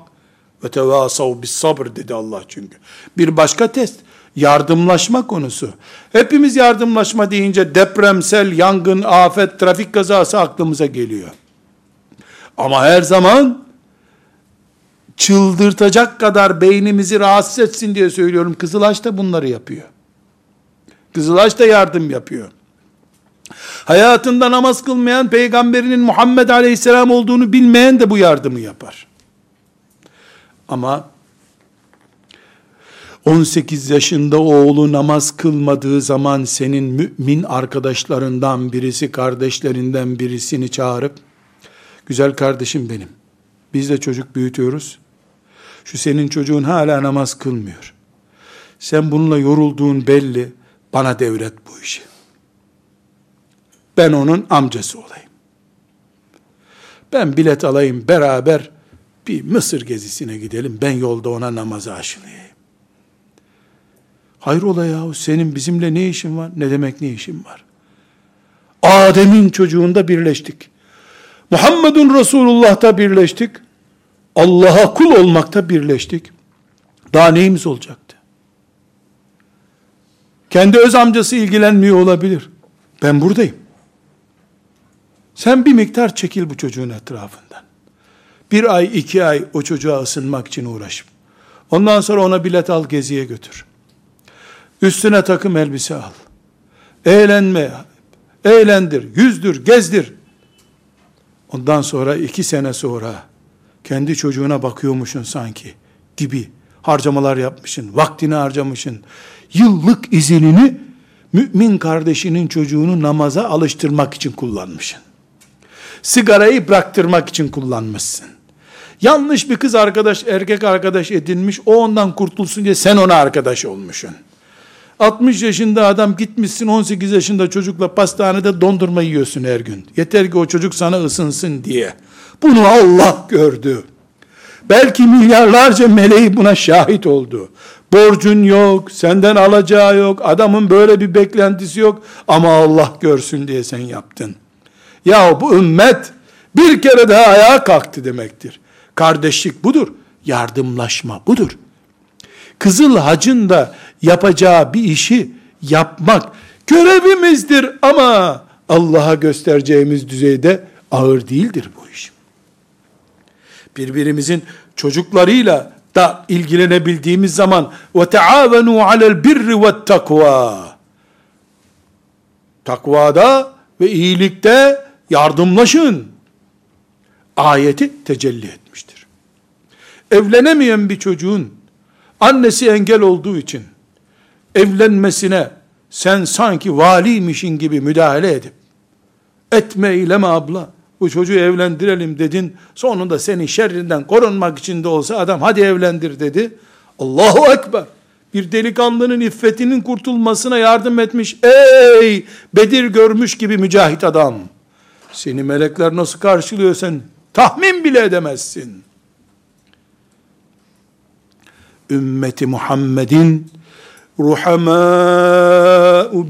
ve tevasav bis sabr dedi Allah çünkü. Bir başka test yardımlaşma konusu. Hepimiz yardımlaşma deyince depremsel, yangın, afet, trafik kazası aklımıza geliyor. Ama her zaman çıldırtacak kadar beynimizi rahatsız etsin diye söylüyorum. Kızılaş da bunları yapıyor. Kızılaş da yardım yapıyor. Hayatında namaz kılmayan peygamberinin Muhammed Aleyhisselam olduğunu bilmeyen de bu yardımı yapar. Ama 18 yaşında oğlu namaz kılmadığı zaman senin mümin arkadaşlarından birisi, kardeşlerinden birisini çağırıp, güzel kardeşim benim, biz de çocuk büyütüyoruz, şu senin çocuğun hala namaz kılmıyor. Sen bununla yorulduğun belli, bana devret bu işi. Ben onun amcası olayım. Ben bilet alayım beraber bir Mısır gezisine gidelim. Ben yolda ona namazı aşılayayım. Hayrola yahu senin bizimle ne işin var? Ne demek ne işin var? Adem'in çocuğunda birleştik. Muhammedun Resulullah'ta birleştik. Allah'a kul olmakta birleştik. Daha neyimiz olacaktı? Kendi öz amcası ilgilenmiyor olabilir. Ben buradayım. Sen bir miktar çekil bu çocuğun etrafından. Bir ay, iki ay o çocuğa ısınmak için uğraşıp. Ondan sonra ona bilet al, geziye götür. Üstüne takım elbise al. Eğlenme, eğlendir, yüzdür, gezdir. Ondan sonra iki sene sonra kendi çocuğuna bakıyormuşsun sanki gibi harcamalar yapmışsın, vaktini harcamışsın. Yıllık izinini mümin kardeşinin çocuğunu namaza alıştırmak için kullanmışsın. Sigarayı bıraktırmak için kullanmışsın. Yanlış bir kız arkadaş, erkek arkadaş edinmiş, o ondan kurtulsun diye sen ona arkadaş olmuşsun. 60 yaşında adam gitmişsin 18 yaşında çocukla pastanede dondurma yiyorsun her gün. Yeter ki o çocuk sana ısınsın diye. Bunu Allah gördü. Belki milyarlarca meleği buna şahit oldu. Borcun yok, senden alacağı yok, adamın böyle bir beklentisi yok ama Allah görsün diye sen yaptın. Ya bu ümmet bir kere daha ayağa kalktı demektir. Kardeşlik budur, yardımlaşma budur. Kızıl Hac'ın da yapacağı bir işi yapmak görevimizdir ama Allah'a göstereceğimiz düzeyde ağır değildir bu iş. Birbirimizin çocuklarıyla da ilgilenebildiğimiz zaman ve taavenu alel birri ve takva takvada ve iyilikte yardımlaşın ayeti tecelli etmiştir. Evlenemeyen bir çocuğun annesi engel olduğu için evlenmesine sen sanki valiymişin gibi müdahale edip etme eyleme abla bu çocuğu evlendirelim dedin. Sonunda senin şerrinden korunmak için de olsa adam hadi evlendir dedi. Allahu Ekber. Bir delikanlının iffetinin kurtulmasına yardım etmiş ey Bedir görmüş gibi mücahit adam! Seni melekler nasıl karşılıyor sen? Tahmin bile edemezsin. Ümmeti Muhammed'in ruhamâ'u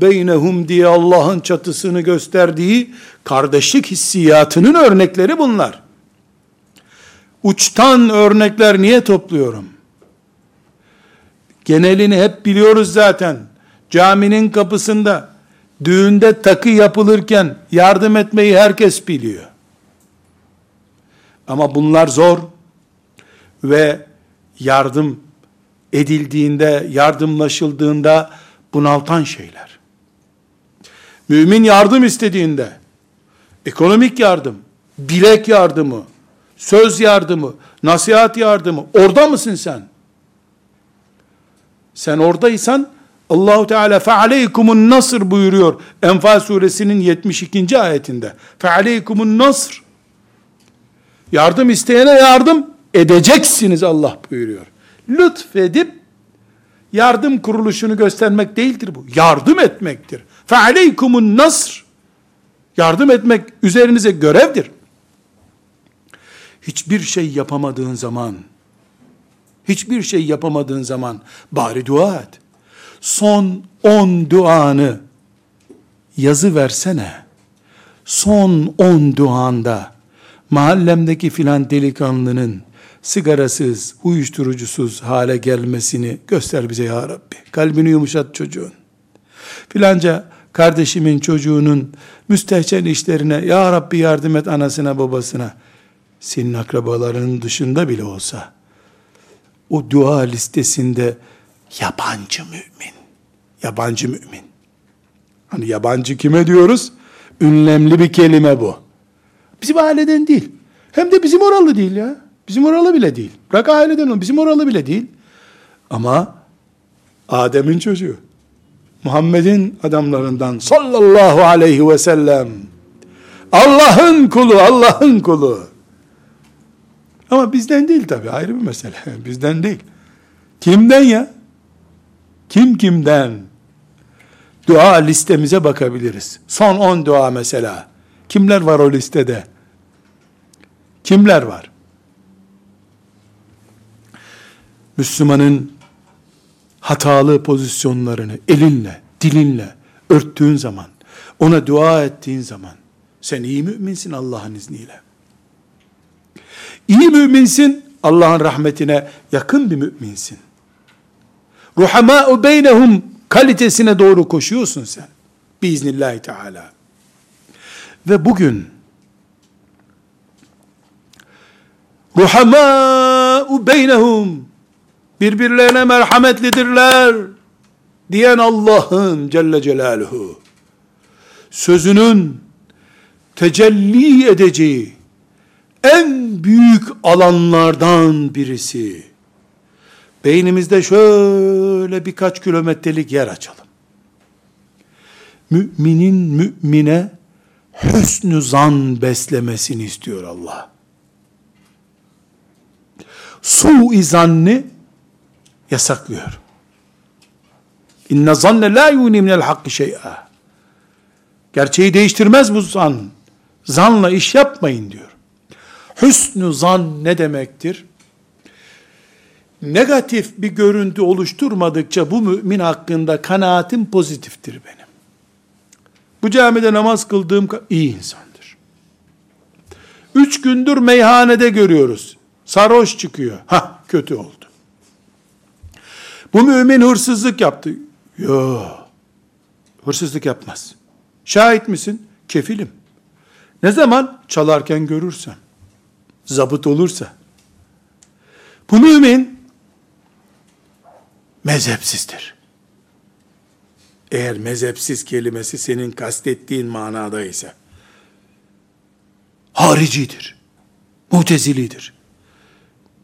beynehum diye Allah'ın çatısını gösterdiği kardeşlik hissiyatının örnekleri bunlar. Uçtan örnekler niye topluyorum? Genelini hep biliyoruz zaten. Caminin kapısında düğünde takı yapılırken yardım etmeyi herkes biliyor. Ama bunlar zor ve yardım edildiğinde, yardımlaşıldığında bunaltan şeyler. Mümin yardım istediğinde, ekonomik yardım, bilek yardımı, söz yardımı, nasihat yardımı, orada mısın sen? Sen oradaysan, Allahu Teala fealeykumun nasr buyuruyor Enfal suresinin 72. ayetinde. Fealeykumun nasr. Yardım isteyene yardım edeceksiniz Allah buyuruyor lütfedip yardım kuruluşunu göstermek değildir bu. Yardım etmektir. Fealeykumun nasr. Yardım etmek üzerinize görevdir. Hiçbir şey yapamadığın zaman, hiçbir şey yapamadığın zaman bari dua et. Son on duanı yazı versene. Son on duanda mahallemdeki filan delikanlının sigarasız, uyuşturucusuz hale gelmesini göster bize ya Rabbi. Kalbini yumuşat çocuğun. Filanca kardeşimin çocuğunun müstehcen işlerine ya Rabbi yardım et anasına babasına. Senin akrabalarının dışında bile olsa o dua listesinde yabancı mümin. Yabancı mümin. Hani yabancı kime diyoruz? Ünlemli bir kelime bu. Bizim aileden değil. Hem de bizim oralı değil ya. Bizim oralı bile değil. Bırak aileden onu. Bizim oralı bile değil. Ama Adem'in çocuğu. Muhammed'in adamlarından sallallahu aleyhi ve sellem. Allah'ın kulu, Allah'ın kulu. Ama bizden değil tabi ayrı bir mesele. Bizden değil. Kimden ya? Kim kimden? Dua listemize bakabiliriz. Son 10 dua mesela. Kimler var o listede? Kimler var? Müslümanın hatalı pozisyonlarını elinle, dilinle örttüğün zaman, ona dua ettiğin zaman, sen iyi müminsin Allah'ın izniyle. İyi müminsin, Allah'ın rahmetine yakın bir müminsin. Ruhamâ'u beynehum kalitesine doğru koşuyorsun sen. Biiznillahü Teala. Ve bugün ruhamâ'u beynehum birbirlerine merhametlidirler diyen Allah'ın Celle Celaluhu sözünün tecelli edeceği en büyük alanlardan birisi. Beynimizde şöyle birkaç kilometrelik yer açalım. Müminin mümine hüsnü zan beslemesini istiyor Allah. Su-i zanni yasaklıyor. İnne zanne la yuni minel hakkı şey'a. Gerçeği değiştirmez bu zan. Zanla iş yapmayın diyor. Hüsnü zan ne demektir? Negatif bir görüntü oluşturmadıkça bu mümin hakkında kanaatim pozitiftir benim. Bu camide namaz kıldığım iyi insandır. Üç gündür meyhanede görüyoruz. Sarhoş çıkıyor. Ha kötü oldu. Bu mümin hırsızlık yaptı. Yo. Hırsızlık yapmaz. Şahit misin? Kefilim. Ne zaman? Çalarken görürsem. Zabıt olursa. Bu mümin mezhepsizdir. Eğer mezhepsiz kelimesi senin kastettiğin manada ise haricidir. Mutezilidir.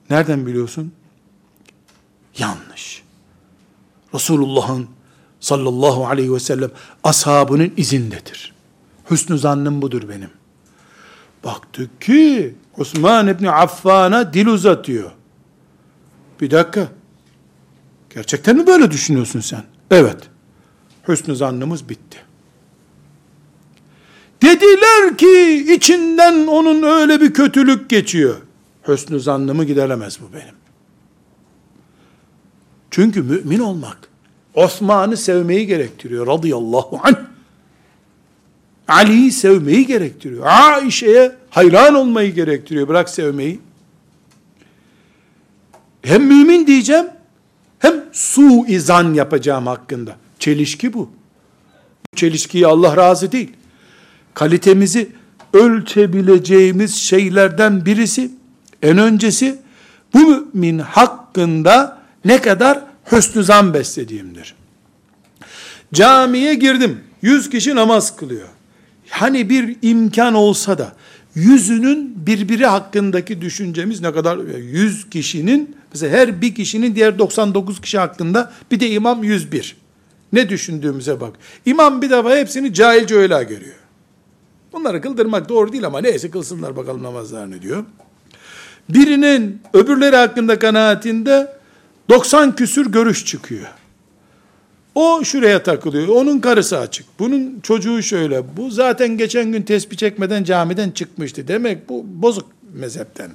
Nereden biliyorsun? Yanlış. Resulullah'ın sallallahu aleyhi ve sellem ashabının izindedir. Hüsnü zannım budur benim. Baktık ki Osman İbni Affan'a dil uzatıyor. Bir dakika. Gerçekten mi böyle düşünüyorsun sen? Evet. Hüsnü zannımız bitti. Dediler ki içinden onun öyle bir kötülük geçiyor. Hüsnü zannımı gideremez bu benim. Çünkü mümin olmak Osman'ı sevmeyi gerektiriyor radıyallahu anh. Ali'yi sevmeyi gerektiriyor. Aişe'ye hayran olmayı gerektiriyor. Bırak sevmeyi. Hem mümin diyeceğim, hem su izan yapacağım hakkında. Çelişki bu. Bu çelişkiyi Allah razı değil. Kalitemizi ölçebileceğimiz şeylerden birisi, en öncesi, bu mümin hakkında ne kadar hüsnü zan beslediğimdir. Camiye girdim. Yüz kişi namaz kılıyor. Hani bir imkan olsa da yüzünün birbiri hakkındaki düşüncemiz ne kadar? Yüz kişinin mesela her bir kişinin diğer 99 kişi hakkında bir de imam 101. Ne düşündüğümüze bak. İmam bir defa hepsini cahilce öyle görüyor. Bunları kıldırmak doğru değil ama neyse kılsınlar bakalım namazlarını diyor. Birinin öbürleri hakkında kanaatinde 90 küsür görüş çıkıyor. O şuraya takılıyor. Onun karısı açık. Bunun çocuğu şöyle. Bu zaten geçen gün tespih çekmeden camiden çıkmıştı. Demek bu bozuk mezhepten.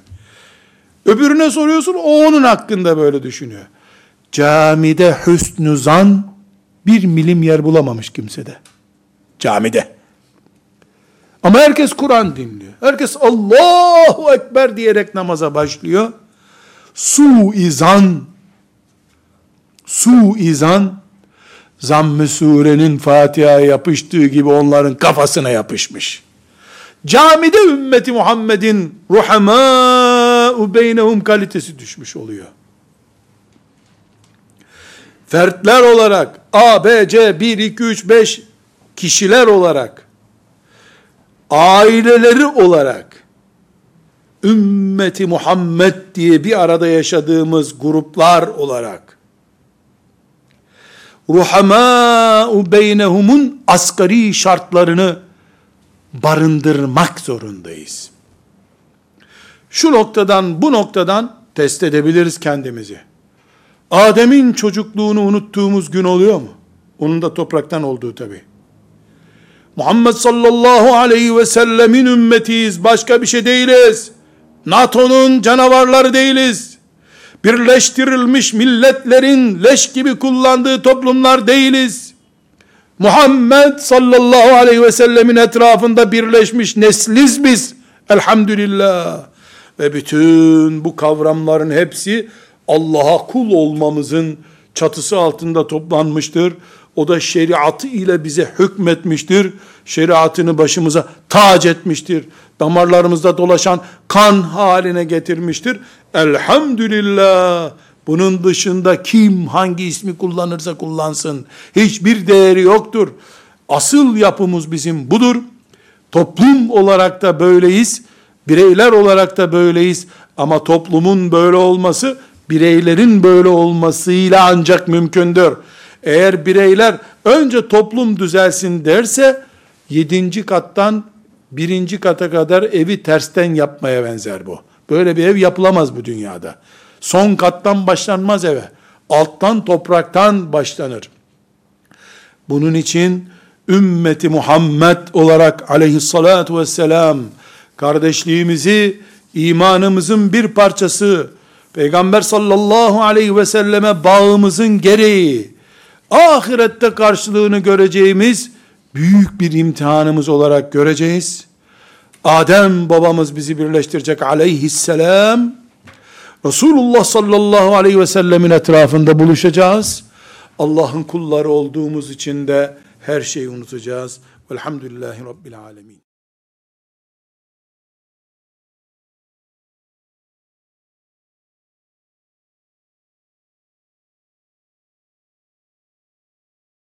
Öbürüne soruyorsun o onun hakkında böyle düşünüyor. Camide hüsnü zan bir milim yer bulamamış kimsede. Camide. Ama herkes Kur'an dinliyor. Herkes Allahu Ekber diyerek namaza başlıyor. Su izan su izan zamm-ı surenin Fatiha'ya yapıştığı gibi onların kafasına yapışmış. Camide ümmeti Muhammed'in ruhamâ'u beynehum kalitesi düşmüş oluyor. Fertler olarak A, B, C, 1, 2, 3, 5 kişiler olarak aileleri olarak ümmeti Muhammed diye bir arada yaşadığımız gruplar olarak ruhamâ'u beynehumun asgari şartlarını barındırmak zorundayız. Şu noktadan bu noktadan test edebiliriz kendimizi. Adem'in çocukluğunu unuttuğumuz gün oluyor mu? Onun da topraktan olduğu tabi. Muhammed sallallahu aleyhi ve sellemin ümmetiyiz. Başka bir şey değiliz. NATO'nun canavarları değiliz. Birleştirilmiş milletlerin leş gibi kullandığı toplumlar değiliz. Muhammed sallallahu aleyhi ve sellemin etrafında birleşmiş nesliz biz. Elhamdülillah. Ve bütün bu kavramların hepsi Allah'a kul olmamızın çatısı altında toplanmıştır. O da şeriatı ile bize hükmetmiştir. Şeriatını başımıza tac etmiştir. Damarlarımızda dolaşan kan haline getirmiştir. Elhamdülillah. Bunun dışında kim hangi ismi kullanırsa kullansın. Hiçbir değeri yoktur. Asıl yapımız bizim budur. Toplum olarak da böyleyiz. Bireyler olarak da böyleyiz. Ama toplumun böyle olması bireylerin böyle olmasıyla ancak mümkündür. Eğer bireyler önce toplum düzelsin derse yedinci kattan birinci kata kadar evi tersten yapmaya benzer bu. Böyle bir ev yapılamaz bu dünyada. Son kattan başlanmaz eve. Alttan topraktan başlanır. Bunun için ümmeti Muhammed olarak aleyhissalatu vesselam kardeşliğimizi imanımızın bir parçası Peygamber sallallahu aleyhi ve selleme bağımızın gereği ahirette karşılığını göreceğimiz büyük bir imtihanımız olarak göreceğiz. Adem babamız bizi birleştirecek aleyhisselam. Resulullah sallallahu aleyhi ve sellemin etrafında buluşacağız. Allah'ın kulları olduğumuz için de her şeyi unutacağız. Velhamdülillahi Rabbil alemin.